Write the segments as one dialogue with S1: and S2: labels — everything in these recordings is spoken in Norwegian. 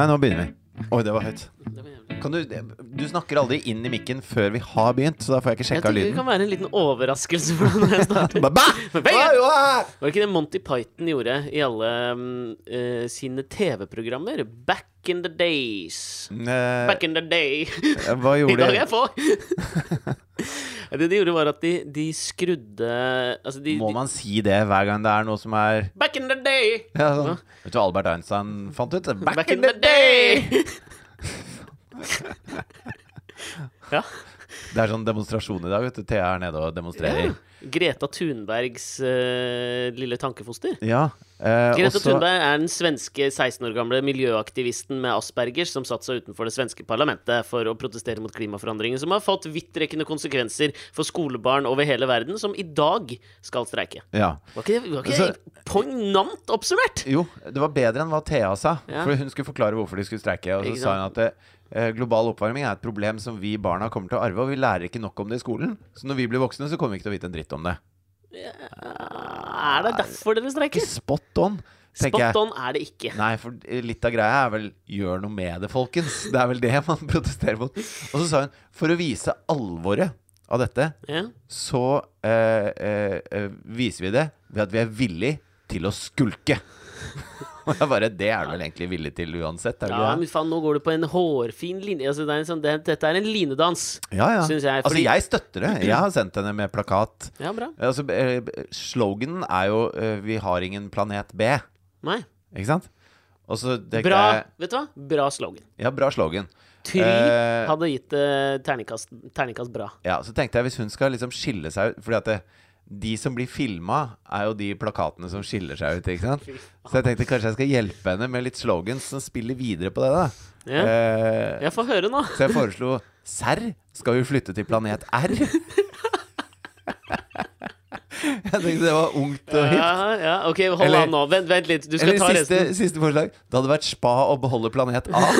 S1: Nei, nå begynner vi. Oi, det var høyt. Kan du, du snakker aldri inn i mikken før vi har begynt, så da får jeg ikke
S2: Jeg
S1: sjekka
S2: tenker det
S1: lyden.
S2: kan være en liten overraskelse for deg når jeg starter.
S1: Ba, ba! Oi, oi!
S2: Var det ikke det Monty Python gjorde i alle mm, eh, sine TV-programmer? Back in the days.
S1: Eh,
S2: Back in the day.
S1: Hva
S2: I
S1: gjorde
S2: dag er jeg på! Det de gjorde, var at de, de skrudde Altså, de,
S1: Må man si det hver gang det er noe som er
S2: Back in the day!
S1: ja, sånn. Vet du hva Albert Einstein fant ut? Back,
S2: Back in the day! ja.
S1: Det er sånn demonstrasjon i dag. vet du Thea er nede og demonstrerer.
S2: Greta Thunbergs uh, lille tankefoster.
S1: Ja. Eh,
S2: Greta
S1: også-
S2: Thunberg er den svenske 16 år gamle miljøaktivisten med Aspergers som satte seg utenfor det svenske parlamentet for å protestere mot klimaforandringer, som har fått vidtrekkende konsekvenser for skolebarn over hele verden, som i dag skal streike.
S1: Ja.
S2: Var ikke det, var ikke
S1: Så-
S2: poignant oppsummert?
S1: Jo, det var bedre enn hva Thea sa.
S2: Ja.
S1: For hun skulle forklare hvorfor de skulle streike. Og så sa hun at det, global oppvarming er et problem som vi barna kommer til å arve, og vi lærer ikke nok om det i skolen. Så når vi blir voksne, så kommer vi ikke til å vite en dritt om det.
S2: Er det derfor dere
S1: Ikke spot on,
S2: Spot on er det ikke.
S1: Nei, for litt av greia er vel 'gjør noe med det', folkens. Det er vel det man protesterer mot. Og så sa hun for å vise alvoret av dette,
S2: Ja.
S1: så eh, eh, eh, viser vi det ved at vi er villig til å skulke. Jeg bare Det er du vel egentlig villig til uansett? Er
S2: Ja, men faen, nå går du på en hårfin linje. Altså, det er en sånn, det, dette er en linedans,
S1: Ja, ja.
S2: syns jeg.
S1: Altså, jeg støtter det. Jeg har sendt henne med plakat.
S2: Ja, bra.
S1: Altså, eh, sloganen er jo eh, 'Vi har ingen planet B'.
S2: Nei.
S1: Ikke sant?
S2: Bra.
S1: jeg
S2: Vet du hva? Bra slogan.
S1: Ja, bra slogan.
S2: Try
S1: Eh,
S2: hadde gitt uh, terningkast, terningkast bra.
S1: Ja, så tenkte jeg hvis hun skal liksom skille seg ut Fordi at det, de som blir filma, er jo de plakatene som skiller seg ut. ikke sant? Så jeg tenkte kanskje jeg skal hjelpe henne med litt slogans som spiller videre på det. da
S2: Ja.
S1: Eh,
S2: Jeg får høre nå.
S1: Så jeg foreslo Serr skal vi flytte til planet R. jeg tenkte det var ungt og hipt.
S2: Ja, ja, ok, hold
S1: Eller-
S2: an nå. Vent, vent litt. Du skal
S1: Eller
S2: ta
S1: siste,
S2: resten.
S1: siste forslag. Det hadde vært spa å beholde planet A.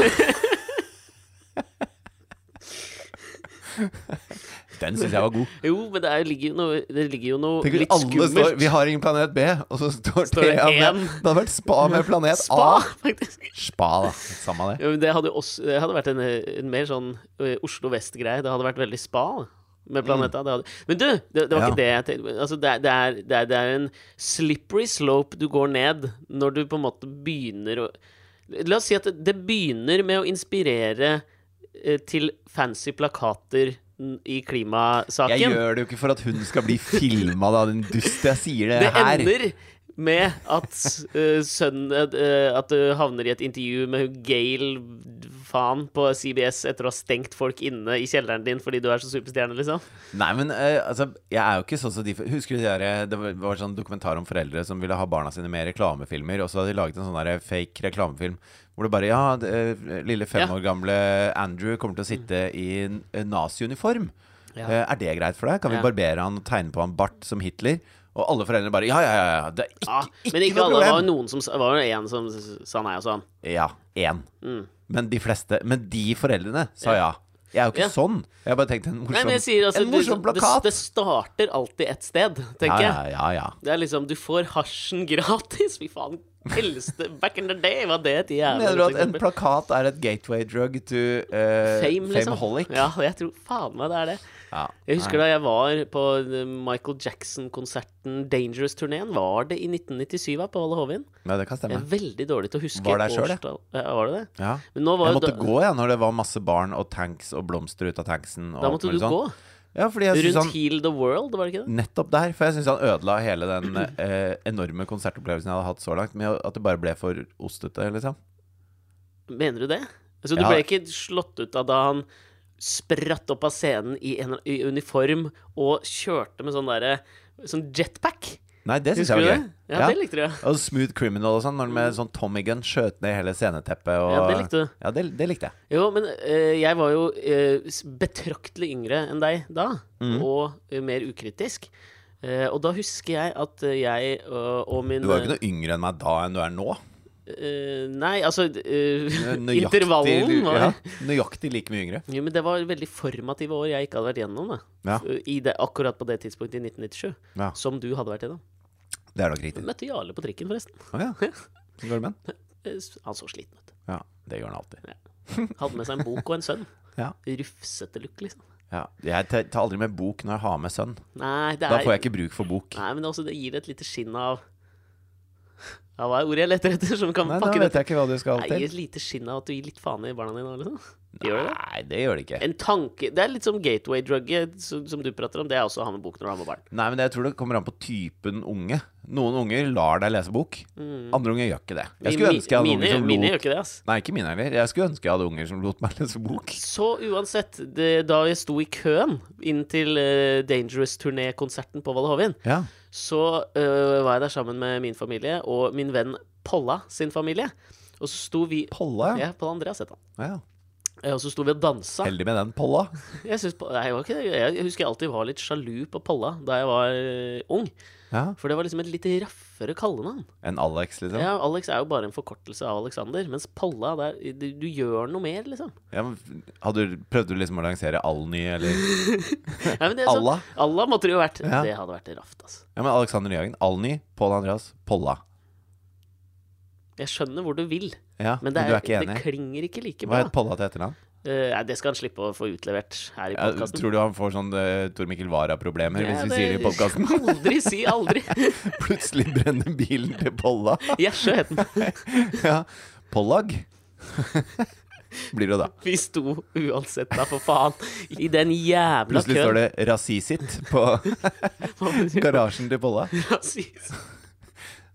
S1: Den syns jeg var god.
S2: Jo, men det, er, ligger jo noe, det ligger jo noe
S1: Tenk
S2: litt
S1: alle står
S2: skummelt.
S1: 'Vi har ingen planet B', og så står,
S2: Står det én.
S1: Det hadde vært spa med planet
S2: Spa,
S1: A.
S2: faktisk.
S1: Spa, da. Samme det.
S2: Ja, men det hadde også det hadde vært en, en mer sånn Oslo Vest-greie. Det hadde vært veldig spa da, med Planeta. Det hadde. Men du, det, det var
S1: Mm. Ja.
S2: ikke det jeg tenkte altså, det, det, er, det, er, det er en slippery slope du går ned når du på en måte begynner å La oss si at det, det begynner med å inspirere eh, til fancy plakater i klimasaken.
S1: Jeg gjør det jo ikke for at hun skal bli filma, da, din dust. Jeg sier det,
S2: Det
S1: her.
S2: ender med at uh, sønnen uh, At du havner i et intervju med Gail faen på CBS etter å ha stengt folk inne i kjelleren din fordi du er så superstjerne, liksom.
S1: Nei, men uh, altså, jeg er jo ikke sånn som de Husker du de der, det var, en sånn dokumentar om foreldre som ville ha barna sine med i reklamefilmer, og så hadde de laget en sånn der fake reklamefilm hvor det bare Ja, det, eh, lille fem
S2: Ja.
S1: år gamle Andrew kommer til å sitte i en en naziuniform.
S2: Ja.
S1: Eh, Er det greit for deg? Kan vi
S2: Ja.
S1: barbere han og tegne på han bart som Hitler? Og alle foreldre bare Ja, ja, ja, ja det er ikke,
S2: Ja,
S1: ikke,
S2: men ikke
S1: noe
S2: alle. Var
S1: problem.
S2: Men det var jo en som sa nei og sånn.
S1: Ja, én.
S2: Mm.
S1: Men de fleste Men de foreldrene sa ja. Jeg er jo ikke
S2: Ja.
S1: sånn. Jeg har bare tenkt en morsom,
S2: Nei, jeg sier altså
S1: en morsom
S2: det, det,
S1: plakat.
S2: det starter alltid et sted,
S1: tenker
S2: tenker
S1: ja,
S2: jeg.
S1: ja, ja.
S2: Det er liksom Du får hasjen gratis. Fy faen. Eldste Back in the day var det et jævlig
S1: Mener du at en plakat er et gateway drug to uh,
S2: Fame, liksom.
S1: Fameholic?
S2: Ja, jeg tror faen meg det er det.
S1: Ja.
S2: Jeg husker da jeg var på eh, Michael Jackson-konserten Dangerous-turneen. Var det i 1997 da, på Valle Hovin?
S1: Ja, det kan
S2: Jeg
S1: stemme.
S2: er veldig dårlig til å huske
S1: Var der jeg.
S2: Ja, var det det?
S1: Ja.
S2: Men nå var
S1: Jeg måtte
S2: da,
S1: gå jeg, når det var masse barn og tanks og blomster ut av tanksen.
S2: Da måtte du
S1: sånn.
S2: gå.
S1: Ja, fordi jeg
S2: Rundt
S1: han
S2: Heal the World, var det ikke det?
S1: Nettopp der. For jeg syns han ødela hele den eh, enorme konsertopplevelsen jeg hadde hatt så langt, med at det bare ble for ostete, liksom.
S2: Mener du det? Altså, du
S1: Ja.
S2: ble ikke slått ut av da han spratt opp av scenen i, en, i uniform og kjørte med sånn derre Sånn jetpack?
S1: Nei, det syns jeg var gøy.
S2: Ja, det likte du. ja.
S1: Og Smooth Criminal og sånn, når han med sånn Tommy Gun skjøt ned hele sceneteppet og
S2: Ja, det likte du.
S1: Ja, det, det likte jeg.
S2: Jo, men eh, jeg var jo eh, betraktelig yngre enn deg da,
S1: mm.
S2: og eh, mer ukritisk. Uh, og da husker jeg at jeg og, min
S1: Du var jo ikke noe yngre enn meg da enn du er nå.
S2: Uh, Nei, altså uh,
S1: Nøyaktig-
S2: Intervallen var
S1: ja, Nøyaktig like mye yngre.
S2: Jo, men det var veldig formative år jeg ikke hadde vært gjennom.
S1: Ja.
S2: I det, akkurat på det tidspunktet i 1997.
S1: Ja.
S2: Som du hadde vært gjennom.
S1: Det er nok riktig.
S2: Møtte Jarle på trikken, forresten.
S1: Å ja. Hvordan går det med den?
S2: Eh, Han så sliten ut.
S1: Ja. Det gjør han alltid.
S2: Hadde med seg en bok og en sønn.
S1: Ja.
S2: Rufsete look, liksom.
S1: Ja. Jeg tar aldri med bok når jeg har med sønn.
S2: Nei, er
S1: Da får jeg ikke bruk for bok.
S2: Nei, men også det gir et lite skinn av Ja, hva er ordet jeg leter etter som kan
S1: Nei, da vet jeg ikke hva du skal
S2: Nei,
S1: til.
S2: gir et lite skinn av at du gir litt faen i barna dine, liksom. Gjør det?
S1: Nei, det gjør det ikke.
S2: En tanke Det er litt som gateway-drugget som, som du prater om. Det er også å ha med bok når du har med barn.
S1: Nei, men jeg tror det kommer an på typen unge. Noen unger lar deg lese bok. Andre unger gjør ikke det. Jeg skulle ønske jeg hadde
S2: mine,
S1: unger som
S2: mine gjør ikke det, ass.
S1: Nei, ikke mine heller. Jeg skulle ønske jeg hadde unger som lot meg lese bok.
S2: Så uansett, det, da jeg sto i køen inn til uh, Dangerous-turnékonserten på Valle Hovin,
S1: Ja.
S2: så uh, var jeg der sammen med min familie og min venn Polla sin familie. Og så sto vi
S1: Polla. Ja,
S2: Polla Andreas het han.
S1: ja.
S2: Eh, Og så sto vi og dansa.
S1: Heldig med den polla.
S2: Jeg, synes, nei, jeg, jeg husker jeg alltid var litt sjalu på Polla da jeg var øh, ung.
S1: Ja.
S2: For det var liksom et litt raffere kallenavn.
S1: Enn Alex, liksom.
S2: Ja, Alex er jo bare en forkortelse av Alexander, mens Polla der, du, du gjør noe mer, liksom.
S1: Ja, men hadde du, prøvde du liksom å lansere Alny, eller
S2: Nei, men det er sånn,
S1: Allah?
S2: Allah måtte det jo vært.
S1: Ja.
S2: Det hadde vært raft, altså.
S1: Ja, men Alexander Nyhagen. Alny, Pål Andreas, Polla.
S2: Jeg skjønner hvor du vil,
S1: Ja,
S2: men
S1: men,
S2: det,
S1: du
S2: er,
S1: er ikke
S2: det klinger ikke like bra.
S1: Hva het Polla til etternavn?
S2: Uh, det skal han slippe å få utlevert her i podkasten.
S1: tror du han får sånn uh, Tor Mikkel Wara-problemer hvis vi sier det i podkasten?
S2: Aldri si aldri.
S1: Plutselig brenner bilen til Polla.
S2: Gjersjø het den.
S1: Ja. Pollag blir det da.
S2: Vi sto uansett da, for faen, i den jævla
S1: Plutselig står det 'Rasisit' på garasjen til Polla.
S2: Rasis.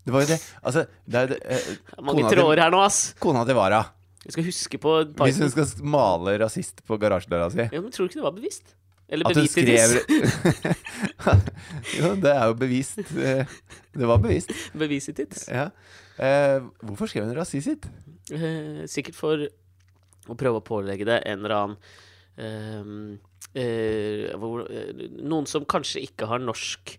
S1: Det var jo det. Altså, det er jo det, eh,
S2: Mange
S1: kona, til,
S2: tråder her nå, ass.
S1: kona til Wara.
S2: Vi skal huske på et par
S1: Hvis hun skal male rasist på garasjedøra si
S2: ja, men Tror du ikke det var bevisst? Eller
S1: At hun
S2: bevistitis?
S1: skrev Jo, det er jo bevist. eh, Det var bevisst.
S2: tids.
S1: Ja. Eh, hvorfor skrev hun rasist rasisit?
S2: Eh, sikkert for å prøve å pålegge det en eller annen ehm, eh, hvor, eh, Noen som kanskje ikke har norsk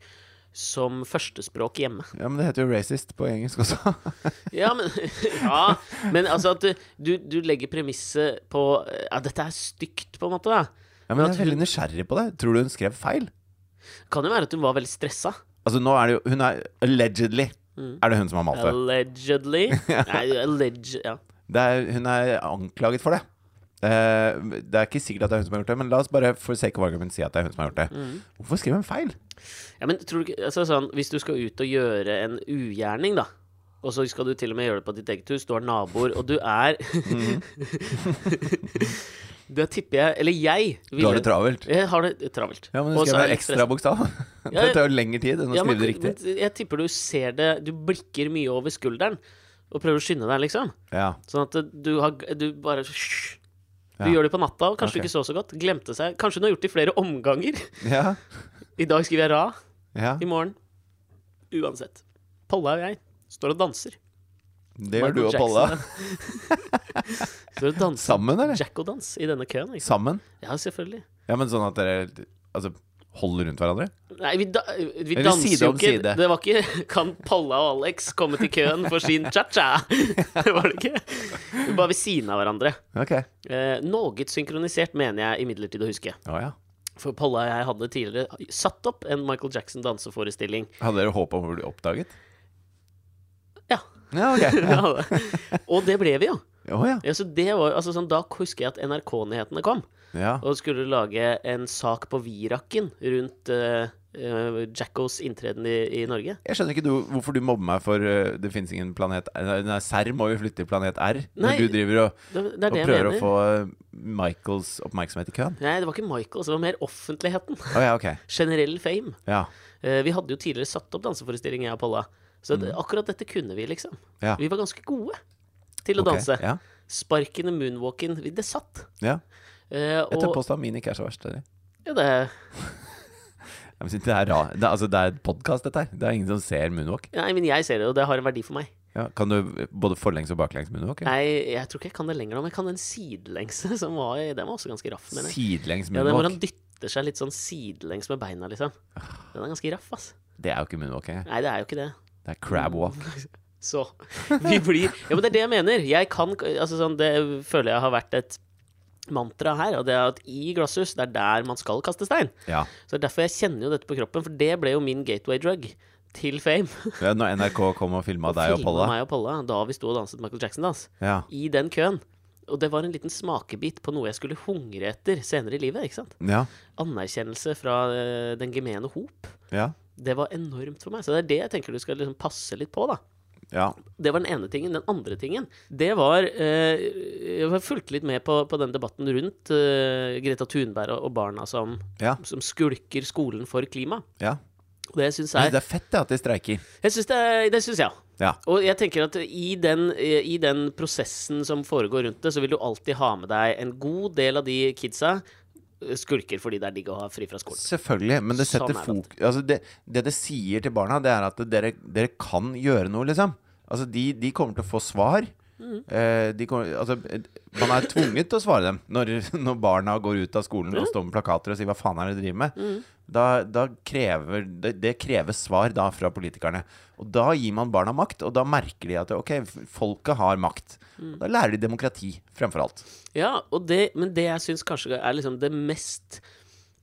S2: som førstespråk hjemme.
S1: Ja, men det heter jo racist på engelsk også.
S2: Ja, men, ja, men altså at du, du legger premisset på Ja, dette er stygt, på en måte. da
S1: Ja, men jeg er veldig
S2: hun-
S1: nysgjerrig på det. Tror du hun skrev feil?
S2: Kan jo være at hun var veldig stressa.
S1: Altså, nå er det jo Hun er allegedly
S2: Mm.
S1: Er det hun som har malt det?
S2: Allegedly. Nei, alleged, ja.
S1: det er, hun er anklaget for det. Eh, det er ikke sikkert at det er hun som har gjort det, men la oss bare for sake of argument si at det er hun som har gjort det.
S2: Mm.
S1: Hvorfor skriver hun feil?
S2: ja, men tror du ikke altså, sånn, Hvis du skal ut og gjøre en ugjerning, da og så skal du til og med gjøre det på ditt eget hus. Du har naboer, og du er
S1: Mhm.
S2: Da tipper jeg Eller jeg
S1: Du har det travelt.
S2: Jeg har det travelt.
S1: Ja, men du skrev
S2: en
S1: ekstra bokstav.
S2: Ja,
S1: Det tar jo lengre tid enn å
S2: Ja,
S1: skrive det riktig.
S2: men jeg tipper du ser det Du blikker mye over skulderen og prøver å skynde deg, liksom.
S1: Ja.
S2: Sånn at du, har, du bare Du gjør det på natta, og kanskje
S1: okay.
S2: du ikke så så godt. Glemte seg. Kanskje hun har gjort det i flere omganger.
S1: Ja.
S2: I dag skriver jeg Ra.
S1: ja.
S2: I morgen Uansett. Polla og jeg står og danser.
S1: Det gjør du og Polla.
S2: Står og danser
S1: Sammen, eller?
S2: Jacko-dans i denne køen.
S1: Sammen?
S2: Ja, selvfølgelig.
S1: Ja, men sånn at dere altså, holder rundt hverandre?
S2: Nei, vi, da, vi danser jo ikke.
S1: side.
S2: Det var ikke Kan Polla og Alex komme til køen for sin cha-cha? Det var det ikke. Vi var ved siden av hverandre.
S1: Ok.
S2: Eh, Noe synkronisert mener jeg imidlertid å huske.
S1: Oh, ja.
S2: For Polla og jeg hadde tidligere satt opp en Michael Jackson danseforestilling.
S1: Hadde dere håp om å bli oppdaget?
S2: Ja.
S1: Ja,
S2: okay.
S1: Ja.
S2: Og det ble vi jo.
S1: Oh, ja.
S2: Ja, så det var, altså sånn, da husker jeg at NRK-nyhetene kom.
S1: Ja.
S2: Og skulle lage en sak på Virakken rundt uh, Jackos inntreden i, i Norge.
S1: Jeg skjønner ikke du, hvorfor du mobber meg for uh, det fins ingen planet Nei, nei, Serr må jo flytte til planet R.
S2: Nei,
S1: når du driver og,
S2: Det, det
S1: og prøver å få Michaels oppmerksomhet i køen.
S2: Nei, det var ikke Michaels, det var mer offentligheten.
S1: Oh, ja, okay.
S2: Generell fame.
S1: Ja.
S2: Vi hadde jo tidligere satt opp danseforestilling, jeg og Polla. Så det, akkurat dette kunne vi, liksom.
S1: Mm.
S2: Vi var ganske gode til å
S1: okay,
S2: danse.
S1: Ja.
S2: Sparkene, moonwalken, det satt.
S1: ja.
S2: Eh,
S1: Jeg tør
S2: og
S1: påstå at min ikke er så verst. Eller?
S2: ja, det,
S1: Jeg synes det er, rar. det, altså, det er podkast, dette her. Det er ingen som ser moonwalk.
S2: Nei, men jeg ser det, og det har en verdi for meg.
S1: Ja, kan du både forlengs og baklengs moonwalk? Ja?
S2: Nei, jeg tror ikke jeg kan det lenger nå, men jeg kan den sidelengse, som var Den var også ganske raff, mener.
S1: Sidelengs
S2: Ja, den hvor han dytter seg litt sånn sidelengs med beina, liksom. Den er ganske raff, ass.
S1: Det er jo ikke moonwalk engang.
S2: Nei, det er jo ikke det.
S1: Det er crab walk.
S2: Så vi blir Ja, men det er det jeg mener. Jeg kan Altså sånn, det føler jeg har vært et mantra her, og det er at i glasshus, det er der man skal kaste stein.
S1: Ja.
S2: Så det er derfor jeg kjenner jo dette på kroppen, for det ble jo min gateway drug til fame.
S1: ja. Når NRK kom og filma deg og Polla.
S2: meg og Polla da vi sto og danset Michael Jackson-dans.
S1: Ja.
S2: I den køen. og det var en liten smakebit på noe jeg skulle hungre etter senere i livet. ikke sant?
S1: Ja.
S2: Anerkjennelse fra eh, den gemene hop.
S1: Ja.
S2: Det var enormt for meg. Så det er det jeg tenker du skal liksom passe litt på, da.
S1: Ja.
S2: Det var den ene tingen. Den andre tingen, det var eh, Jeg har fulgt litt med på, på den debatten rundt eh, Greta Thunberg og, barna som,
S1: Ja.
S2: som skulker skolen for klima.
S1: ja.
S2: Og det syns
S1: Jeg det er fett det, at de streiker.
S2: Jeg synes det, det syns jeg.
S1: Ja.
S2: Og jeg tenker at i den, i den prosessen som foregår rundt det, så vil du alltid ha med deg en god del av de kidsa skulker fordi det er digg å ha fri fra skolen.
S1: Selvfølgelig, men det setter
S2: sånn det.
S1: Altså det, det det sier til barna, det er at dere, dere kan gjøre noe, liksom. Altså, de, de kommer til å få svar.
S2: Mm.
S1: Eh, kommer, altså, man er tvunget til å svare dem når, når barna går ut av skolen og står med plakater og sier 'hva faen er det de driver med'?
S2: Mm.
S1: Da, da krever det, det krever svar da fra politikerne. Og da gir man barna makt, og da merker de at ok, folket har makt.
S2: Mm.
S1: Da lærer de demokrati, fremfor alt.
S2: Ja, det, men det jeg syns kanskje er liksom det mest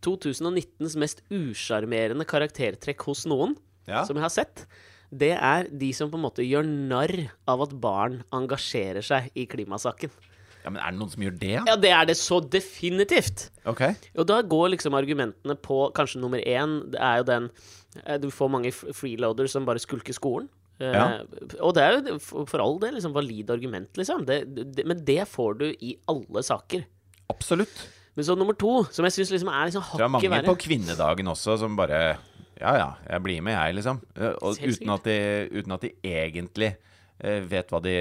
S2: 2019s mest usjarmerende karaktertrekk hos noen,
S1: Ja.
S2: som jeg har sett, det er de som på en måte gjør narr av at barn engasjerer seg i klimasaken.
S1: Ja, Men er det noen som gjør det?
S2: Ja, det er det så definitivt!
S1: Ok.
S2: Og da går liksom argumentene på kanskje nummer én, det er jo den eh, Du får mange freeloaders som bare skulker skolen. Ja.
S1: Ja.
S2: Og det er jo for all del liksom valid argument, liksom. Det, det, men det får du i alle saker.
S1: Absolutt.
S2: Men så nummer to, som jeg syns liksom er liksom
S1: Det er mange
S2: hakket
S1: på kvinnedagen også som bare Ja ja, jeg blir med, jeg, liksom. Eh, Og uten at, de, uten at de egentlig eh, vet hva de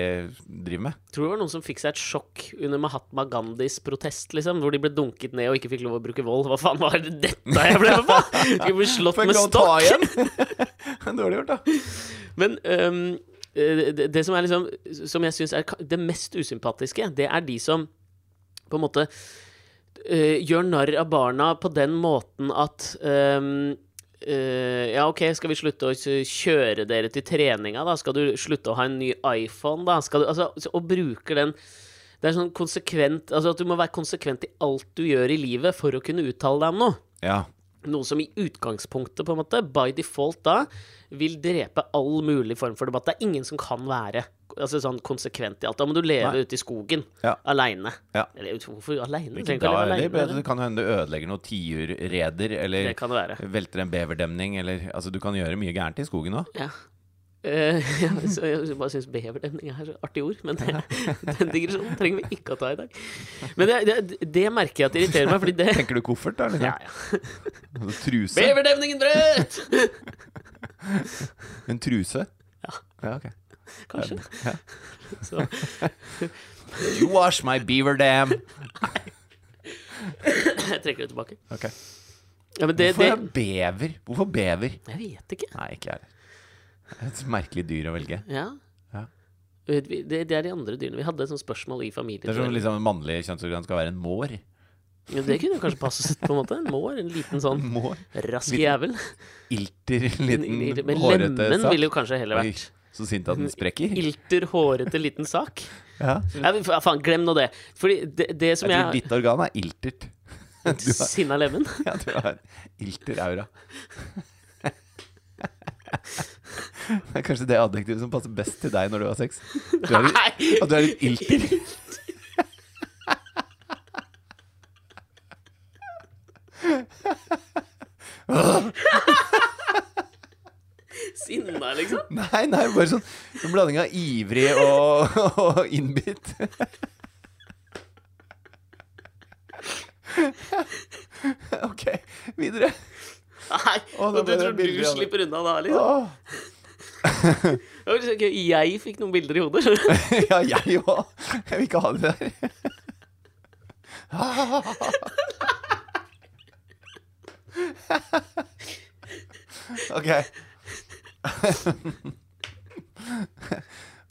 S1: driver med.
S2: Tror det var noen som fikk seg et sjokk under Mahatma Gandhis protest, liksom. Hvor de ble dunket ned og ikke fikk lov å bruke vold. Hva faen var det dette jeg ble med på?! Skulle bli slått med stokk!
S1: Dårlig gjort, da.
S2: Men eh, det, det som er liksom Som jeg syns er det mest usympatiske, det er de som på en måte uh, gjør narr av barna på den måten at øhm, øh, ja, OK, skal vi slutte å kjøre dere til treninga, da? Skal du slutte å ha en ny iPhone, da? Skal du, altså, og bruker den Det er sånn konsekvent Altså at du må være konsekvent i alt du gjør i livet for å kunne uttale deg om noe.
S1: Ja.
S2: Noe som i utgangspunktet, på en måte, by default da, vil drepe all mulig form for debatt. Det er ingen som kan være altså, sånn konsekvent i alt. Da må du leve
S1: Nei.
S2: ute i skogen
S1: Ja.
S2: aleine.
S1: Ja.
S2: Eller hvorfor aleine?
S1: Det, det kan hende du ødelegger noen tiurreder, eller velter en beverdemning, eller Altså, du kan gjøre mye gærent i skogen òg.
S2: Ja. Eh, ja, så jeg bare syns beverdemning er så artig ord, men det, den digresjonen trenger vi ikke å ta i dag. Men det, det, det merker jeg at irriterer meg, fordi det
S1: Tenker du koffert, da? Liksom?
S2: ja, ja.
S1: Truse?
S2: Beverdemningen brøt!
S1: En truse?
S2: Ja.
S1: ja ok.
S2: Kanskje.
S1: Ja.
S2: Så,
S1: You wash my beaver dam!
S2: jeg trekker det tilbake.
S1: Ok.
S2: Ja, men det,
S1: Hvorfor
S2: det
S1: er bever? Hvorfor bever?
S2: Jeg vet ikke.
S1: Nei, ikke jeg Et merkelig dyr å velge.
S2: Ja.
S1: Ja.
S2: Det, det er de andre dyrene. Vi hadde et sånt spørsmål i familien.
S1: Det er som liksom mannlig kjønnsorgan skal være en mår.
S2: Ja, det kunne kanskje passet på en måte. En mår, en liten sånn
S1: Mår?
S2: rask jævel.
S1: Ilter, liten hårete sak.
S2: lemen
S1: lemmen
S2: ville jo kanskje heller vært
S1: så sint at den sprekker.
S2: ilter, hårete liten sak.
S1: Ja.
S2: Ja, men faen, glem nå det. Fordi det, det som
S1: Jeg tror
S2: jeg
S1: ditt organ er iltert.
S2: Sinna lemen?
S1: Ja, du har ilter-aura. Det er kanskje det adjektivet som passer best til deg når du har sex. Du er litt, at du er litt ilter.
S2: Sinna, liksom.
S1: Nei, nei, bare sånn en blanding av ivrig og, og innbitt. Ok, videre.
S2: Nei, og du tror du slipper unna da, liksom?
S1: Åh.
S2: Jeg fikk noen bilder i hodet.
S1: Ja, jeg òg. Jeg vil ikke ha det der. Ok.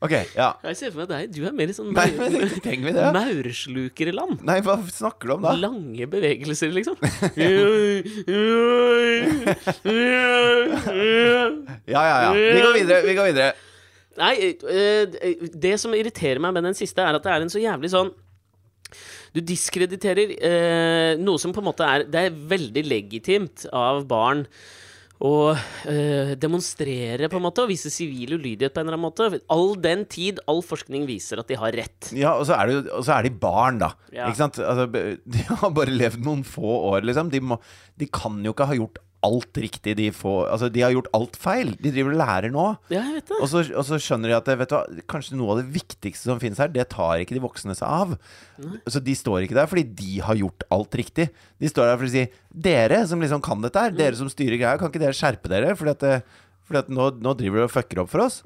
S1: Ok, ja.
S2: Jeg ser for meg deg. Du er mer i sånn
S1: Nei, men trenger vi det.
S2: maurslukerland.
S1: Nei, hva snakker du om da?
S2: Lange bevegelser, liksom.
S1: Ja, ja, ja. Vi går videre. Vi går videre.
S2: Nei, eh, det som irriterer meg med den siste, er at det er en så jævlig sånn Du diskrediterer eh, noe som på en måte er Det er veldig legitimt av barn å øh, demonstrere, på en måte, og vise sivil ulydighet på en eller annen måte. All den tid all forskning viser at de har rett.
S1: Ja, og så er, det, og så er de barn, da.
S2: Ja.
S1: Ikke sant? Altså, de har bare levd noen få år, liksom. De, må, de kan jo ikke ha gjort alt riktig. De, får altså, de har gjort alt feil. De driver og lærer nå.
S2: Ja, jeg vet det.
S1: Og så, og så skjønner de at vet du, hva, kanskje noe av det viktigste som finnes her, det tar ikke de voksne seg av. Så de står ikke der fordi de har gjort alt riktig. De står der for å si Dere som liksom kan dette her, dere som styrer greia, kan ikke dere skjerpe dere? Fordi at, fordi at nå, nå driver dere og fucker opp for oss.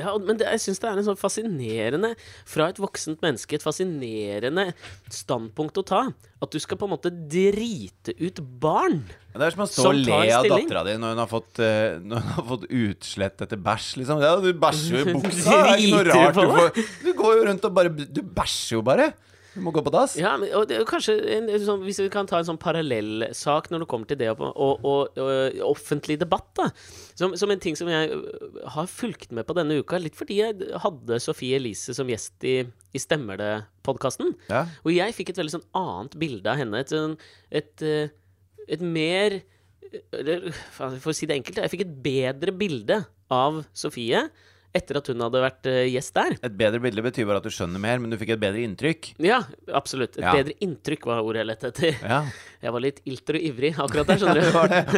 S2: Ja, men det, jeg syns det er en sånn fascinerende Fra et voksent menneske, et fascinerende standpunkt å ta. At du skal på en måte drite ut barn.
S1: Det er som å stå og le av dattera di når hun har fått, uh, når hun har fått utslett etter bæsj, liksom. Ja, du bæsjer jo i buksa. Det er ikke noe rart. Du, får, du går jo rundt og bare Du bæsjer jo bare. Du må gå på dass.
S2: Ja, men, og det er jo kanskje en, sånn, Hvis vi kan ta en sånn parallellsak når det kommer til det og, og, og, og offentlig debatt, da. Som, som en ting som jeg øh, har fulgt med på denne uka, litt fordi jeg hadde Sofie Elise som gjest i, i Stemmer det-podkasten.
S1: Ja.
S2: Og jeg fikk et veldig sånn annet bilde av henne. Et, sånn, et, øh, et mer Eller for å si det enkelt, jeg fikk et bedre bilde av Sofie etter at hun hadde vært øh, gjest der.
S1: Et bedre bilde betyr bare at du skjønner mer, men du fikk et bedre inntrykk.
S2: Ja, absolutt. Et
S1: Ja.
S2: bedre inntrykk var ordet jeg lette etter.
S1: Ja.
S2: Jeg var litt ilter og ivrig akkurat der, skjønner du.
S1: Var det.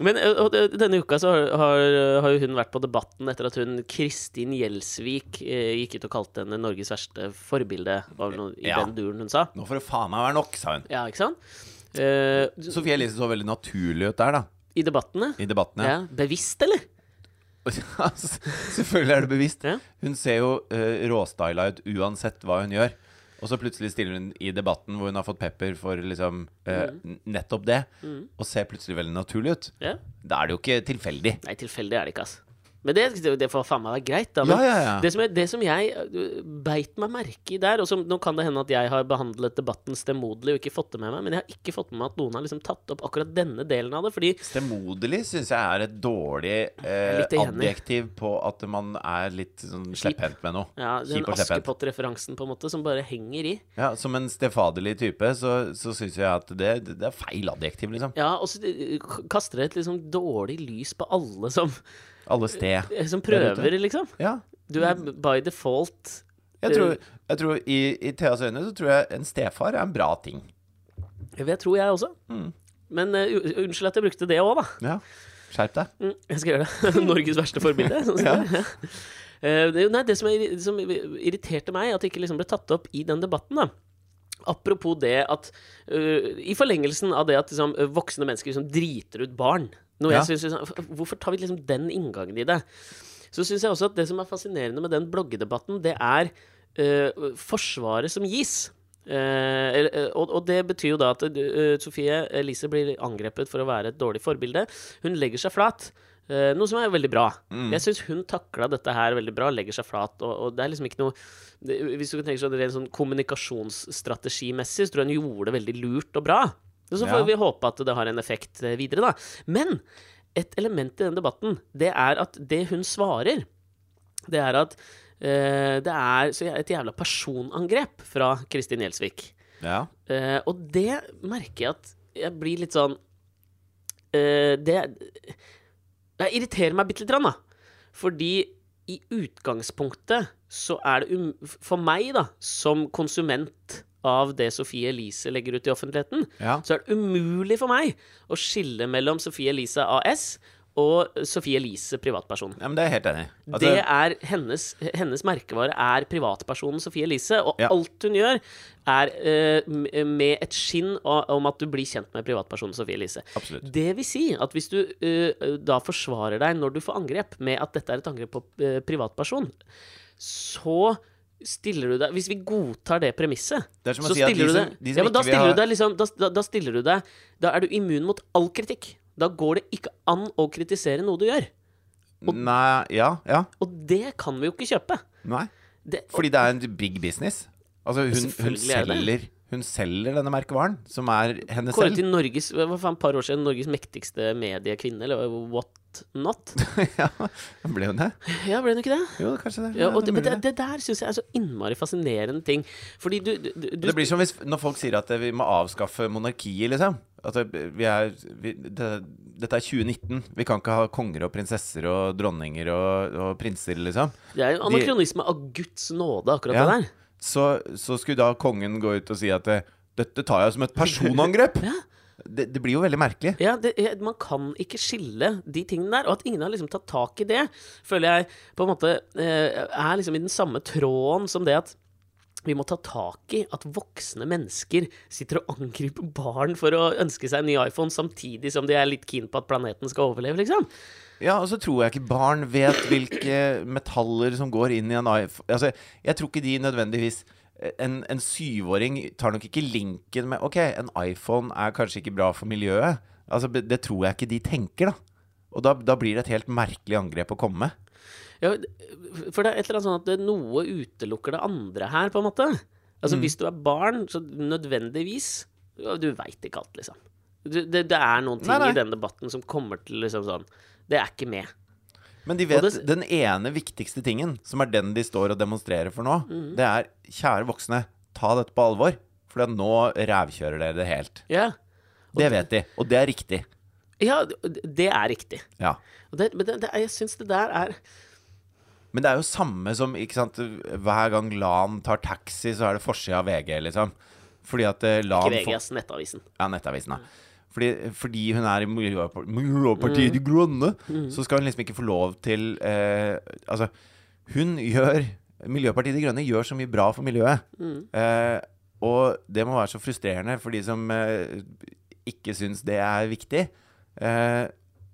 S2: Men ø, og denne uka så har, har, har jo hun vært på Debatten etter at hun Kristin Gjelsvik eh, gikk ut og kalte henne Norges verste forbilde. Var vel noe i
S1: Ja.
S2: den duren hun sa.
S1: Nå får det faen meg være nok, sa hun.
S2: Ja, ikke sant? Uh,
S1: Sofie Elise så veldig naturlig ut der, da.
S2: I debattene.
S1: I debattene.
S2: Ja. Bevisst, eller?
S1: Selvfølgelig er det bevisst.
S2: Ja.
S1: Hun ser jo uh, råstyla ut uansett hva hun gjør. Og så plutselig stiller hun i debatten hvor hun har fått pepper for liksom uh, mm. nettopp det, og ser plutselig veldig naturlig ut.
S2: Ja.
S1: Da er det jo ikke tilfeldig.
S2: Nei, tilfeldig er det ikke, altså. Men det, det, det får faen meg være greit, da. Men
S1: Ja, ja, ja.
S2: Det, som jeg, det som jeg beit meg merke i der, og som nå kan det hende at jeg har behandlet debatten stemoderlig og ikke fått det med meg, men jeg har ikke fått med meg at noen har liksom tatt opp akkurat denne delen av det, fordi
S1: Stemoderlig syns jeg er et dårlig eh, adjektiv på at man er litt sånn slepphendt med noe.
S2: ja, den. Askepott-referansen på en måte som bare henger i.
S1: Ja, som en stefaderlig type, så, så syns jeg at det, det er feil adjektiv, liksom.
S2: Ja, og så kaster det et liksom dårlig lys på alle som,
S1: Alle sted.
S2: som prøver, liksom.
S1: Ja.
S2: Du er by default
S1: Jeg tror, jeg tror i, I Theas øyne så tror jeg en stefar er en bra ting.
S2: Det tror jeg også.
S1: Mm.
S2: Men uh, unnskyld at jeg brukte det òg, da.
S1: Ja. Skjerp deg.
S2: Mm, jeg skal gjøre det. Norges verste forbilde. Sånn ja. Eh, det, nei, det som, er, som irriterte meg, at det ikke liksom ble tatt opp i den debatten, da. Apropos det at uh, I forlengelsen av det at liksom, voksne mennesker liksom driter ut barn
S1: Ja.
S2: synes, liksom, Hvorfor tar vi liksom den inngangen i det? Så syns jeg også at det som er fascinerende med den bloggedebatten, det er uh, forsvaret som gis. Uh, og, og det betyr jo da at uh, Sofie Elise blir angrepet for å være et dårlig forbilde. Hun legger seg flat. Uh, noe som er veldig bra. Jeg syns hun takla dette her veldig bra, legger seg flat. Og, og det er liksom ikke noe det, Hvis du tenker sånn rent sånn kommunikasjonsstrategimessig, så tror jeg hun gjorde det veldig lurt og bra. Og så får
S1: Ja.
S2: vi håpe at det har en effekt eh, videre, da. Men et element i den debatten, det er at det hun svarer, det er at uh, det er så et jævla personangrep fra Kristin Gjelsvik.
S1: Ja.
S2: Uh, og det merker jeg at jeg blir litt sånn uh, Det jeg irriterer meg bitte lite grann, da. Fordi i utgangspunktet så er det um, For meg, da, som konsument av det Sofie Elise legger ut i offentligheten,
S1: Ja.
S2: så er det umulig for meg å skille mellom Sofie Elise AS og Sofie Elise privatperson.
S1: ja, men det er jeg helt enig. Altså,
S2: det er hennes, hennes merkevare er privatpersonen Sofie Elise, og
S1: Ja.
S2: alt hun gjør, er uh, med et skinn om at du blir kjent med privatpersonen Sofie Elise.
S1: Absolutt.
S2: Det vil si at hvis du uh, da forsvarer deg når du får angrep med at dette er et angrep på uh, privatperson, så stiller du deg Hvis vi godtar det premisset,
S1: Det
S2: så stiller du deg Ja, men da stiller du deg liksom da, da, da stiller du deg Da er du immun mot all kritikk. Da går det ikke an å kritisere noe du gjør.
S1: Nei Ja. Ja.
S2: Og det kan vi jo ikke kjøpe.
S1: Nei.
S2: Det,
S1: Fordi det er en big business. Altså, hun, hun,
S2: er
S1: selger, hun selger denne merkevaren, som er henne
S2: Kåret
S1: selv.
S2: til Norges hva faen, par år siden Norges mektigste mediekvinne, eller what not.
S1: ja, ble hun det?
S2: Ja, ble hun ikke det?
S1: Jo, kanskje det.
S2: Ja,
S1: Ja,
S2: og
S1: det
S2: det, det, det der syns jeg er så innmari fascinerende ting. Fordi du, du, du
S1: Det blir som hvis, når folk sier at vi må avskaffe monarkiet, liksom. At vi er, vi, det, dette er 2019. Vi kan ikke ha konger og prinsesser og dronninger og, og prinser, liksom.
S2: Det er jo anakronisme av Guds nåde, akkurat det der.
S1: Så, så skulle da kongen gå ut og si at eh, dette tar jeg som et personangrep.
S2: Ja.
S1: Det, det blir jo veldig merkelig.
S2: Ja, det, Man kan ikke skille de tingene der. Og at ingen har liksom tatt tak i det, føler jeg på en måte eh, er liksom i den samme tråden som det at vi må ta tak i at voksne mennesker sitter og angriper barn for å ønske seg en ny iPhone, samtidig som de er litt keen på at planeten skal overleve, liksom.
S1: Ja, og så tror jeg ikke barn vet hvilke metaller som går inn i en iPhone Altså, jeg tror ikke de nødvendigvis en, en syvåring tar nok ikke linken med Ok, en iPhone er kanskje ikke bra for miljøet. Altså, det tror jeg ikke de tenker, da. Og da, da blir det et helt merkelig angrep å komme med.
S2: Ja, for det er et eller annet sånn at det, noe utelukker det andre her, på en måte. Altså,
S1: Mm.
S2: hvis du er barn, så nødvendigvis Du veit ikke alt, liksom. Det, det, det er noen ting
S1: Nei, nei.
S2: i den debatten som kommer til liksom sånn Det er ikke med.
S1: Men de vet
S2: det-
S1: den ene viktigste tingen, som er den de står og demonstrerer for nå,
S2: Mm.
S1: det er kjære voksne, ta dette på alvor. For nå rævkjører dere det helt.
S2: Ja,
S1: Det vet de, og det er riktig.
S2: ja det er riktig.
S1: Ja.
S2: Det, men det, det, jeg syns det der er
S1: Men det er jo samme som sant, hver gang Lan tar taxi, så er det forsida av VG, liksom. Fordi at eh, Lan
S2: Ikke
S1: får-
S2: VG, ass, Nettavisen.
S1: Ja, Nettavisen, da. Fordi, fordi hun er i Miljøpartiet De Grønne, så skal hun liksom ikke få lov til eh, Altså, hun gjør Miljøpartiet De Grønne gjør så mye bra for miljøet. Eh, og det må være så frustrerende for de som eh, ikke syns det er viktig. Eh,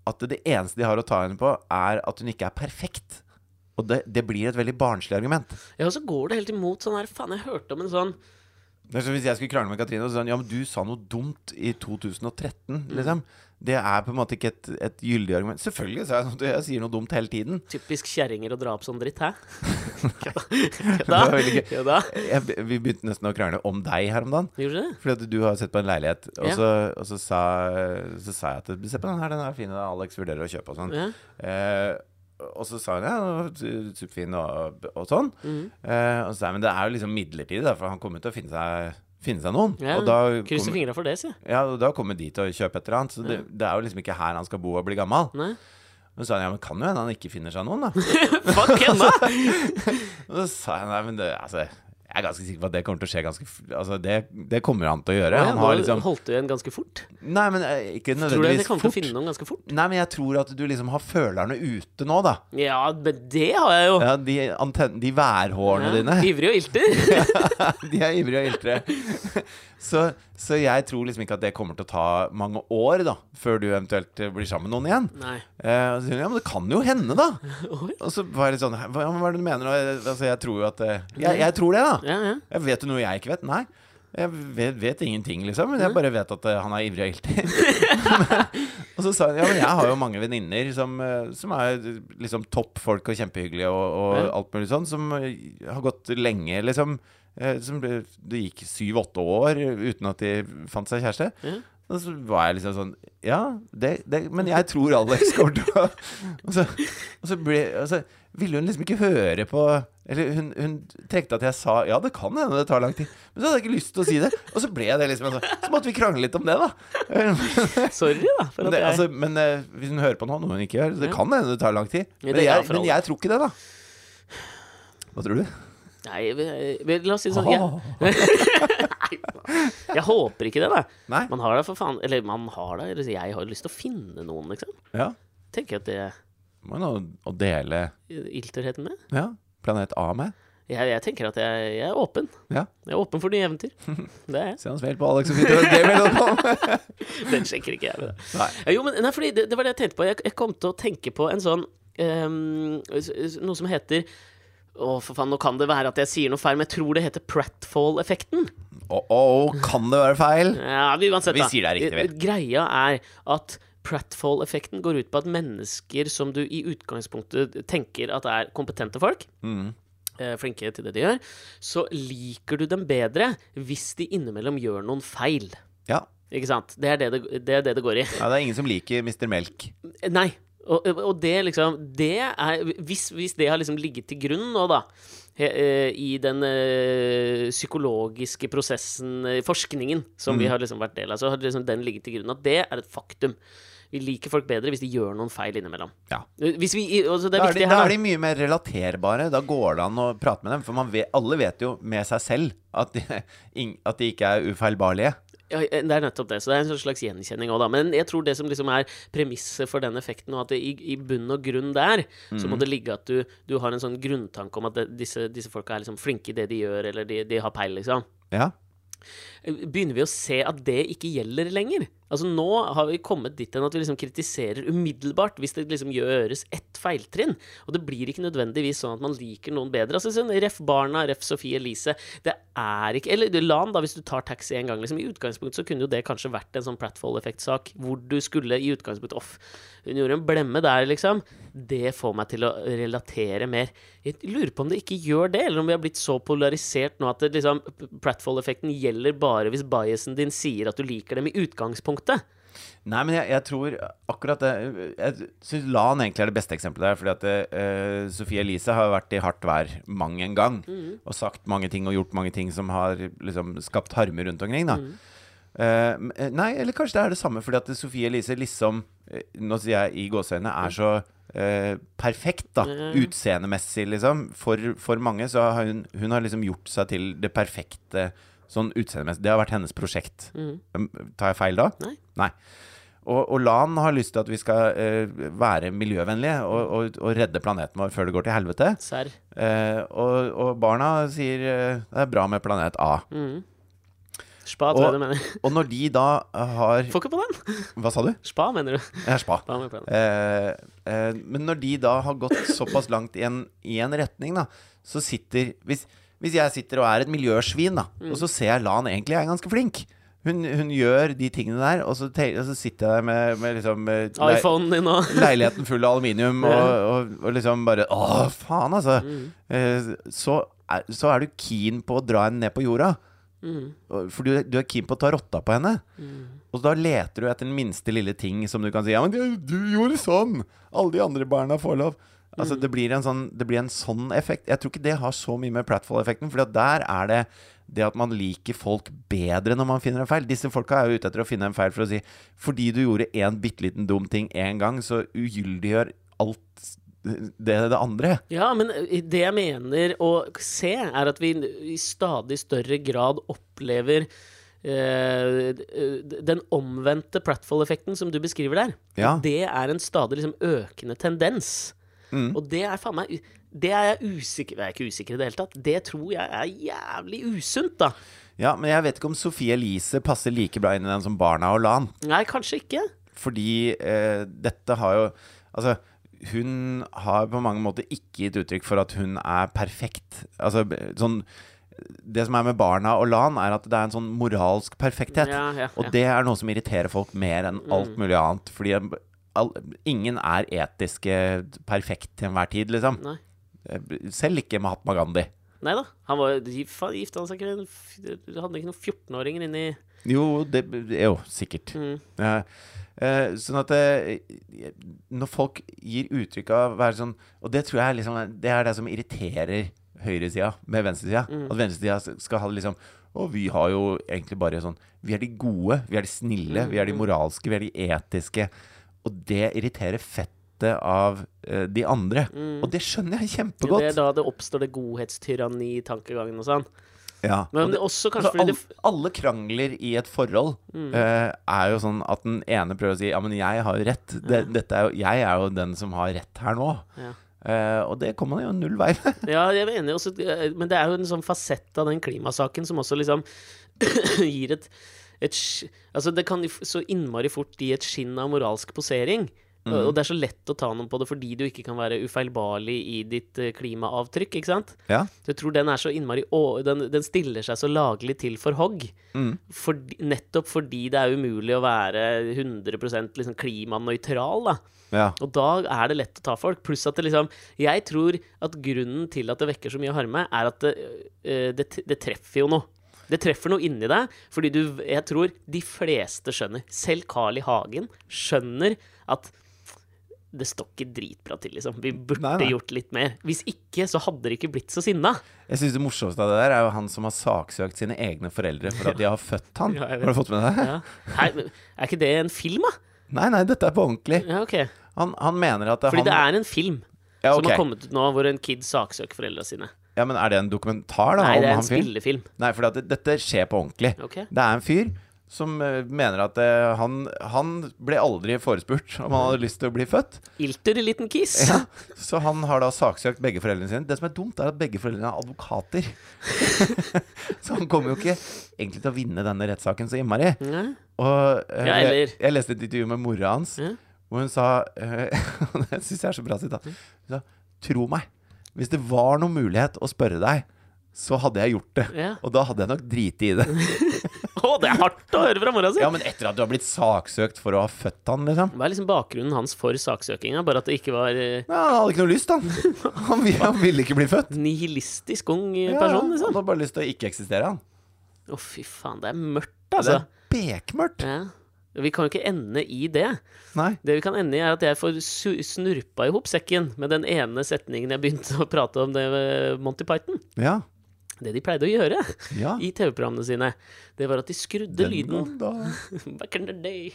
S1: at det eneste de har å ta henne på, er at hun ikke er perfekt. Og det, det blir et veldig barnslig argument.
S2: Ja, og så går det helt imot sånn her Faen, jeg hørte om en sånn
S1: Hvis jeg skulle krangle med Katrine og sånn Ja, men du sa noe dumt i 2013, liksom. Det er på en måte ikke et, et gyldig argument. Selvfølgelig sa jeg noe Jeg sier noe dumt hele tiden.
S2: typisk kjerringer å dra opp sånn dritt, hæ?
S1: Det var veldig gøy.
S2: Ja da.
S1: Jeg, vi begynte nesten å krangle om deg her om dagen.
S2: Gjorde det?
S1: Fordi du har sett på en leilighet, og,
S2: Ja.
S1: så, og så, sa, så sa jeg at Se på den her, den er fin, Alex vurderer å kjøpe og sånn.
S2: Ja.
S1: Eh, og så sa hun ja, superfin og, og sånn.
S2: Mm.
S1: Eh, og så sa jeg men det er jo liksom midlertidig, da, for han kommer til å finne seg, finne seg noen.
S2: Ja,
S1: og da
S2: Krysser fingra for det, sier.
S1: Ja, og da kommer de til å kjøpe et eller annet. Så det, det er jo liksom ikke her han skal bo og bli gammel.
S2: Nei?
S1: Men så sa han ja, men kan jo hende han ikke finner seg noen, da.
S2: Fuck henne!
S1: Og så sa jeg nei, men det, altså, jeg er ganske sikker på at det kommer til å skje ganske Altså, det, det kommer han til å gjøre.
S2: Ja,
S1: Han har liksom
S2: holdt du igjen ganske fort.
S1: Nei, men ikke nødvendigvis fort.
S2: Tror du
S1: nødvendigvis
S2: kommer til å finne noen ganske fort?
S1: Nei, men jeg tror at du liksom har følerne ute nå, da.
S2: Ja, men det har jeg jo.
S1: Ja, de, anten de værhårene
S2: Ja,
S1: dine.
S2: Ivrig og ilter.
S1: De er ivrige og iltre. Så, så jeg tror liksom ikke at det kommer til å ta mange år, da, før du eventuelt eh, blir sammen med noen igjen.
S2: Nei.
S1: Eh, så ja, men det kan jo hende, da. Og så var jeg litt sånn Hva, hva er det du mener? Altså, jeg tror jo at eh, jeg, jeg tror det, da.
S2: Ja, ja.
S1: Jeg vet du noe jeg ikke vet? Nei. Jeg vet, vet ingenting, liksom. Men jeg bare vet at eh, han er ivrig og ilter. og så sa hun ja, men jeg har jo mange venninner som, eh, som er liksom topp folk og kjempehyggelige og, og
S2: Ja.
S1: alt mulig sånn, som eh, har gått lenge, liksom. Som ble, det gikk syv-åtte år uten at de fant seg kjæreste.
S2: Ja.
S1: Og så var jeg liksom sånn Ja, det, det Men jeg tror Alex kommer til å Og så, og så ble altså, ville hun liksom ikke høre på Eller hun, hun trekte at jeg sa Ja, det kan hende det tar lang tid. Men så hadde jeg ikke lyst til å si det. Og så ble det liksom altså, Så måtte vi krangle litt om det, da.
S2: Sorry, da.
S1: Men, det,
S2: jeg
S1: altså, men uh, hvis hun hører på nå, noe hun ikke gjør Det kan hende det tar lang tid. Men jeg, men jeg tror ikke det, da. Hva tror du?
S2: Nei, la oss si det sånn jeg, jeg håper ikke det, da.
S1: Nei?
S2: Man har da for faen Eller man har da Jeg har jo lyst til å finne noen, liksom.
S1: Ja.
S2: Tenker at det
S1: Må jo noe å dele
S2: ilterheten med.
S1: ja, Planet A med.
S2: Jeg, jeg tenker at jeg, jeg er åpen.
S1: Ja.
S2: Jeg er åpen for nye eventyr. Det er jeg.
S1: Se han feil på Alex og Fint og gmail.com.
S2: Den sjekker ikke jeg. Med.
S1: Nei.
S2: Jo, men nei, fordi det, det var det jeg tenkte på. Jeg, jeg kom til å tenke på en sånn s- Noe som heter Å, for faen, nå kan det være at jeg sier noe feil, men jeg tror det heter Pratfall-effekten.
S1: Å, å, kan det være feil?
S2: Ja, vi da.
S1: Vi sier det er riktig, vel.
S2: Greia er at Pratfall-effekten går ut på at mennesker som du i utgangspunktet tenker at er kompetente folk,
S1: Mm.
S2: eh, flinke til det de gjør, så liker du dem bedre hvis de innimellom gjør noen feil.
S1: Ja.
S2: Ikke sant? Det er det det, det, er det, det går i.
S1: ja. Det er ingen som liker Mr. Melk.
S2: Nei. Og, og det liksom Det er Hvis, hvis det har liksom ligget til grunn nå, da, eh, i den eh, psykologiske prosessen, eh, forskningen, som vi har liksom vært del av, så har liksom den ligget til grunn at det er et faktum. Vi liker folk bedre hvis de gjør noen feil innimellom.
S1: Ja.
S2: Hvis vi, altså det er
S1: Da er, de, da er de mye mer relaterbare. Da går det an å prate med dem. For man vet, alle vet jo med seg selv at de, at de ikke er ufeilbarlige.
S2: Ja, det er nettopp det. Så det er en sånn slags gjenkjenning òg, da. Men jeg tror det som liksom er premisset for den effekten, og at det i, i bunn og grunn der, så må det ligge at du, du har en sånn grunntanke om at det, disse, disse folka er liksom flinke i det de gjør, eller de, de har peil, liksom.
S1: Ja.
S2: Begynner vi å se at det ikke gjelder lenger? Altså Nå har vi kommet dit hen at vi liksom kritiserer umiddelbart hvis det liksom gjøres ett feiltrinn. Og det blir ikke nødvendigvis sånn at man liker noen bedre. Altså sånn, Ref Barna, ref Sofie Elise. Det er ikke Eller Lan, da, hvis du tar taxi en gang. Liksom, I utgangspunktet så kunne jo det kanskje vært en sånn Pratfall-effektsak hvor du skulle i utgangspunktet Off, hun gjorde en blemme der, liksom. Det får meg til å relatere mer. Jeg lurer på om det ikke gjør det, eller om vi har blitt så polarisert nå at liksom, Pratfall-effekten gjelder bare hvis biasen din sier at du liker dem i utgangspunktet.
S1: Nei, men jeg, jeg tror akkurat det Jeg syns LAN egentlig er det beste eksempelet der. Fordi at uh, Sofie Elise har vært i hardt vær mang en gang. Og sagt mange ting og gjort mange ting som har liksom skapt harme rundt omkring. da mm. eh, Nei, eller kanskje det er det samme, fordi at Sofie Elise liksom eh, Nå sier jeg i gåseøynene er så uh, perfekt, da. Utseendemessig, liksom. For, for mange så har hun, hun har liksom gjort seg til det perfekte sånn utseendemessig. Det har vært hennes prosjekt. Mm. Tar jeg feil da?
S2: Nei.
S1: Nei. Og, og LAN har lyst til at vi skal uh, være miljøvennlige og, og, og redde planeten vår før det går til helvete.
S2: Serr.
S1: Uh, og, barna sier uh, det er bra med planet A.
S2: Spa, tror jeg du mener.
S1: Og når de da har
S2: Får ikke på den.
S1: Hva sa du?
S2: Spa, mener du.
S1: Er spa.
S2: Spa
S1: men når de da har gått såpass langt i en, i en retning, da, så sitter hvis, hvis jeg sitter og er et miljøsvin, da,
S2: Mm.
S1: og så ser jeg Lan egentlig er ganske flink hun, hun gjør de tingene der, og så, og så sitter jeg der med, med liksom eh,
S2: iPhonen din òg.
S1: leiligheten full av aluminium, og, og, og liksom bare Å, faen, altså. Mm. så, er, så er du keen på å dra henne ned på jorda. Mm. For du, du er keen på å ta rotta på henne. Og da leter du etter den minste lille ting som du kan si Ja, men du, du gjorde sånn! Alle de andre barna får lov. Altså, det, blir en sånn, det blir en sånn effekt. Jeg tror ikke det har så mye med Pratfall-effekten, for der er det det at man liker folk bedre når man finner en feil. Disse folka er jo ute etter å finne en feil for å si Fordi du gjorde en bitte liten dum ting én gang, så ugyldiggjør alt det, det andre.
S2: Ja, men det jeg mener å se, er at vi i stadig større grad opplever Uh, den omvendte Pratfall-effekten som du beskriver der.
S1: Ja.
S2: Det er en stadig liksom økende tendens. Og det er faen meg Det er jeg usikker Jeg er ikke usikker i det hele tatt. Det tror jeg er jævlig usunt, da.
S1: Ja, men jeg vet ikke om Sophie Elise passer like bra inn i den som Barna og Lan.
S2: Nei, kanskje ikke.
S1: Fordi eh, dette har jo Altså, hun har på mange måter ikke gitt uttrykk for at hun er perfekt. Altså, sånn Det som er med Barna og Lan, er at det er en sånn moralsk perfekthet.
S2: Ja, ja,
S1: Og det er noe som irriterer folk mer enn alt mulig annet. Fordi all, ingen er etiske perfekt til enhver tid, liksom.
S2: Nei.
S1: Eh, Selv ikke Mahatma Gandhi.
S2: Nei da. Han var gifta han seg ikke en Hadde ikke noen 14-åringer inni
S1: Jo, det Jo, sikkert.
S2: Mm.
S1: Ja. Eh, sånn at eh, Når folk gir uttrykk av å være sånn Og det tror jeg liksom Det er det som irriterer høyresida med venstresida.
S2: Mm.
S1: At venstresida skal ha det liksom Og vi har jo egentlig bare sånn Vi er de gode, vi er de snille, vi er de
S2: Mm.
S1: moralske, vi er de etiske. Og det irriterer fettet av uh, de andre. Og det skjønner jeg
S2: Mm. Det er da det oppstår det godhetstyranni-tankegangen og sånn.
S1: Ja.
S2: Men
S1: og det,
S2: også kanskje
S1: altså, alle, alle krangler i et forhold eh, er jo sånn at den ene prøver å si Ja, men jeg har jo rett. Det, dette er jo, jeg er jo den som har rett her nå.
S2: Ja.
S1: Uh, og det kommer man jo null vei med.
S2: Ja, jeg er enig også, men det er jo en sånn fasett av den klimasaken som også liksom gir et, et Altså, det kan så innmari fort gi et skinn av moralsk posering. Og det er så lett å ta noen på det fordi du ikke kan være ufeilbarlig i ditt eh, klimaavtrykk, ikke sant?
S1: Ja.
S2: Så jeg tror den er så innmari den, den stiller seg så laglig til for hogg. Fordi, nettopp fordi det er umulig å være 100% liksom klimanøytral, da.
S1: ja.
S2: Og da er det lett å ta folk. Pluss at det liksom Jeg tror at grunnen til at det vekker så mye harme, er at det, øh, det, det treffer jo noe. Det treffer noe inni deg, fordi du Jeg tror de fleste skjønner, selv Carl I. Hagen, skjønner at det står ikke dritbra til, liksom. Vi burde
S1: Nei, nei.
S2: gjort litt mer. Hvis ikke, så hadde de ikke blitt så sinna.
S1: Jeg synes Det morsomste av det der er jo han som har saksøkt sine egne foreldre for at de har født han.
S2: Ja,
S1: har du fått med deg det?
S2: Ja. Hei, er ikke det en film, da?
S1: Nei, nei, dette er på ordentlig.
S2: Ja, okay.
S1: Han, han mener at
S2: Fordi
S1: han
S2: det er en film
S1: ja,
S2: som har kommet ut nå, hvor en kid saksøker foreldra sine.
S1: Ja, men Er det en dokumentar da
S2: Nei, det er en spillefilm.
S1: Nei, for dette skjer på ordentlig.
S2: Okay.
S1: Det er en fyr som eh, mener at eh, han, han ble aldri forespurt om han hadde lyst til å bli født.
S2: Ilter liten kiss.
S1: Ja, så han har da saksøkt begge foreldrene sine. Det som er dumt, er at begge foreldrene er advokater. så han kommer jo ikke egentlig til å vinne denne rettssaken så innmari.
S2: Ja.
S1: Og uh,
S2: Ja,
S1: jeg, jeg leste et intervju med mora hans,
S2: Ja.
S1: hvor hun sa Det syns jeg er så bra sitat. Hun sa Tro meg, hvis det var noen mulighet å spørre deg, så hadde jeg gjort det.
S2: Ja.
S1: Og da hadde jeg nok driti i det.
S2: Å, det er hardt å høre fra mora si!
S1: Ja, men etter at du har blitt saksøkt for å ha født han, liksom.
S2: Hva er liksom bakgrunnen hans for saksøkinga? Bare at det ikke var eh,
S1: Ja, han hadde ikke noe lyst, han. Han, han ville ikke bli født.
S2: nihilistisk ung person
S1: Ja,
S2: person,
S1: Han
S2: liksom.
S1: hadde bare lyst til å ikke eksistere, han.
S2: Å, fy faen, det er mørkt,
S1: Det
S2: altså.
S1: er bekmørkt.
S2: Ja. Vi kan jo ikke ende i det.
S1: Nei.
S2: Det vi kan ende i, er at jeg får snurpa i hop sekken med den ene setningen jeg begynte å prate om det ved Monty Python.
S1: Ja.
S2: Det de pleide å gjøre
S1: Ja.
S2: i TV-programmene sine, det var at de skrudde
S1: Den
S2: lyden
S1: da.
S2: Back in the day.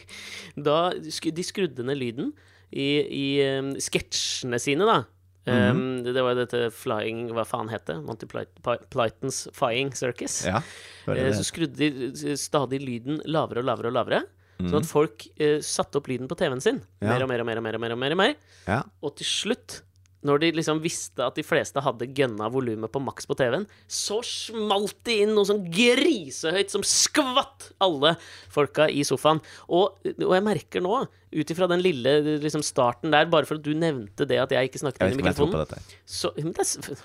S2: Da de skrudde ned lyden i, i um, sketsjene sine, da.
S1: Mhm.
S2: Um, det var dette flying Hva faen het det? Monty Ply- Pythons Flying Circus.
S1: Ja. Bare
S2: Eh,
S1: det.
S2: Så skrudde de stadig lyden lavere og lavere og lavere. Sånn at folk eh, satte opp lyden på TV-en sin.
S1: Ja.
S2: Mer og mer og mer og mer. og mer, og mer, og mer.
S1: Ja.
S2: Og til slutt, når de liksom visste at de fleste hadde gønna volumet på maks på TV-en, så smalt det inn noe sånn grisehøyt som skvatt alle folka i sofaen. Og, og jeg merker nå, ut ifra den lille liksom, starten der, bare for at du nevnte det at jeg ikke snakket
S1: Jeg
S2: inn
S1: vet
S2: i
S1: ikke om jeg tror på
S2: mikrofonen
S1: dette.
S2: så, men det er,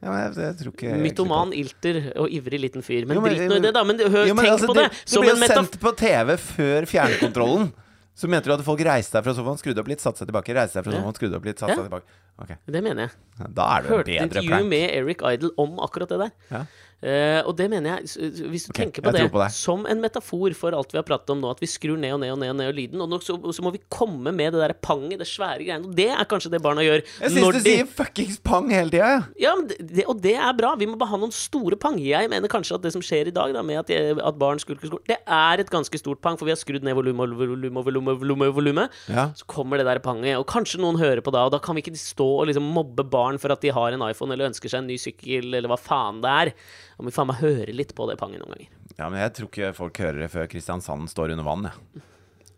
S1: Ja, jeg, jeg tror ikke
S2: Mytoman, ilter og ivrig liten fyr. Men,
S1: Jo, men-
S2: drit nå i det, da. Men hør,
S1: Jo, men
S2: tenk
S1: altså,
S2: på det,
S1: Du,
S2: du
S1: ble jo sendt på TV før fjernkontrollen. Så mente du at folk reiste seg fra sofaen, skrudde opp litt, satte seg tilbake. Reiste seg fra sofaen, skrudde opp litt, satte seg tilbake. Ok,
S2: Det mener jeg.
S1: Da er det jo en
S2: Hørte
S1: bedre
S2: intervju
S1: prank.
S2: med Eric Idle om akkurat det der.
S1: Ja.
S2: Eh, og det mener jeg, hvis du
S1: okay,
S2: tenker på det,
S1: på det,
S2: som en metafor for alt vi har pratet om nå, at vi skrur ned og ned og ned og ned og lyden, og nok, så, så må vi komme med det der panget, det svære greiene. Og det er kanskje det barna gjør.
S1: Jeg syns du sier fuckings pang hele tida, jeg.
S2: Ja, det, og det er bra. Vi må bare ha noen store pang. Jeg mener kanskje at det som skjer i dag, da, med at, jeg, at barn skulker skolen, det er et ganske stort pang, for vi har skrudd ned volumet og volumet og volumet, Volume, volume.
S1: Ja.
S2: Så kommer det der panget, og kanskje noen hører på da, og da kan vi ikke stå og liksom mobbe barn for at de har en iPhone eller ønsker seg en ny sykkel, eller hva faen det er. Da må vi faen meg høre litt på det panget noen ganger.
S1: ja, men jeg tror ikke folk hører det før Kristiansand står under vann, jeg.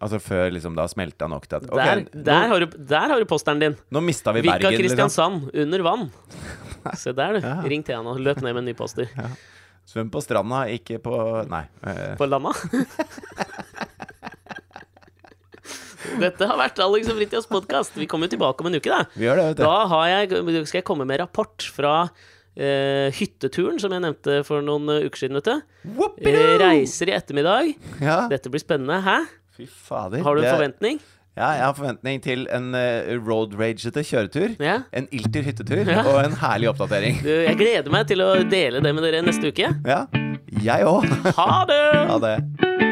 S1: Altså før liksom det har smelta nok til at okay,
S2: Der, der, har du, der har du posteren din.
S1: nå mista vi
S2: Vika
S1: Bergen, Vika
S2: Kristiansand, under vann. Se der, du.
S1: Ja.
S2: Ring han og Løp ned med en ny poster.
S1: Svøm på stranda, ikke på Nei. eh,
S2: På landa. Dette har vært Alex og Fritjofs podkast. Vi kommer jo tilbake om en uke, da.
S1: vi gjør det, vet du.
S2: Da har jeg, skal jeg komme med rapport fra eh, hytteturen som jeg nevnte for noen eh, uker siden. vet du.
S1: uh,
S2: reiser i ettermiddag.
S1: Ja.
S2: Dette blir spennende. Hæ?
S1: Fy fader.
S2: Har du en forventning?
S1: Ja, jeg har forventning til en uh, road ragete kjøretur.
S2: Ja?
S1: En ilter hyttetur
S2: Ja.
S1: og en herlig oppdatering.
S2: Du, Jeg gleder meg til å dele det med dere neste uke.
S1: Ja, jeg òg.
S2: Ha det!
S1: Ha det.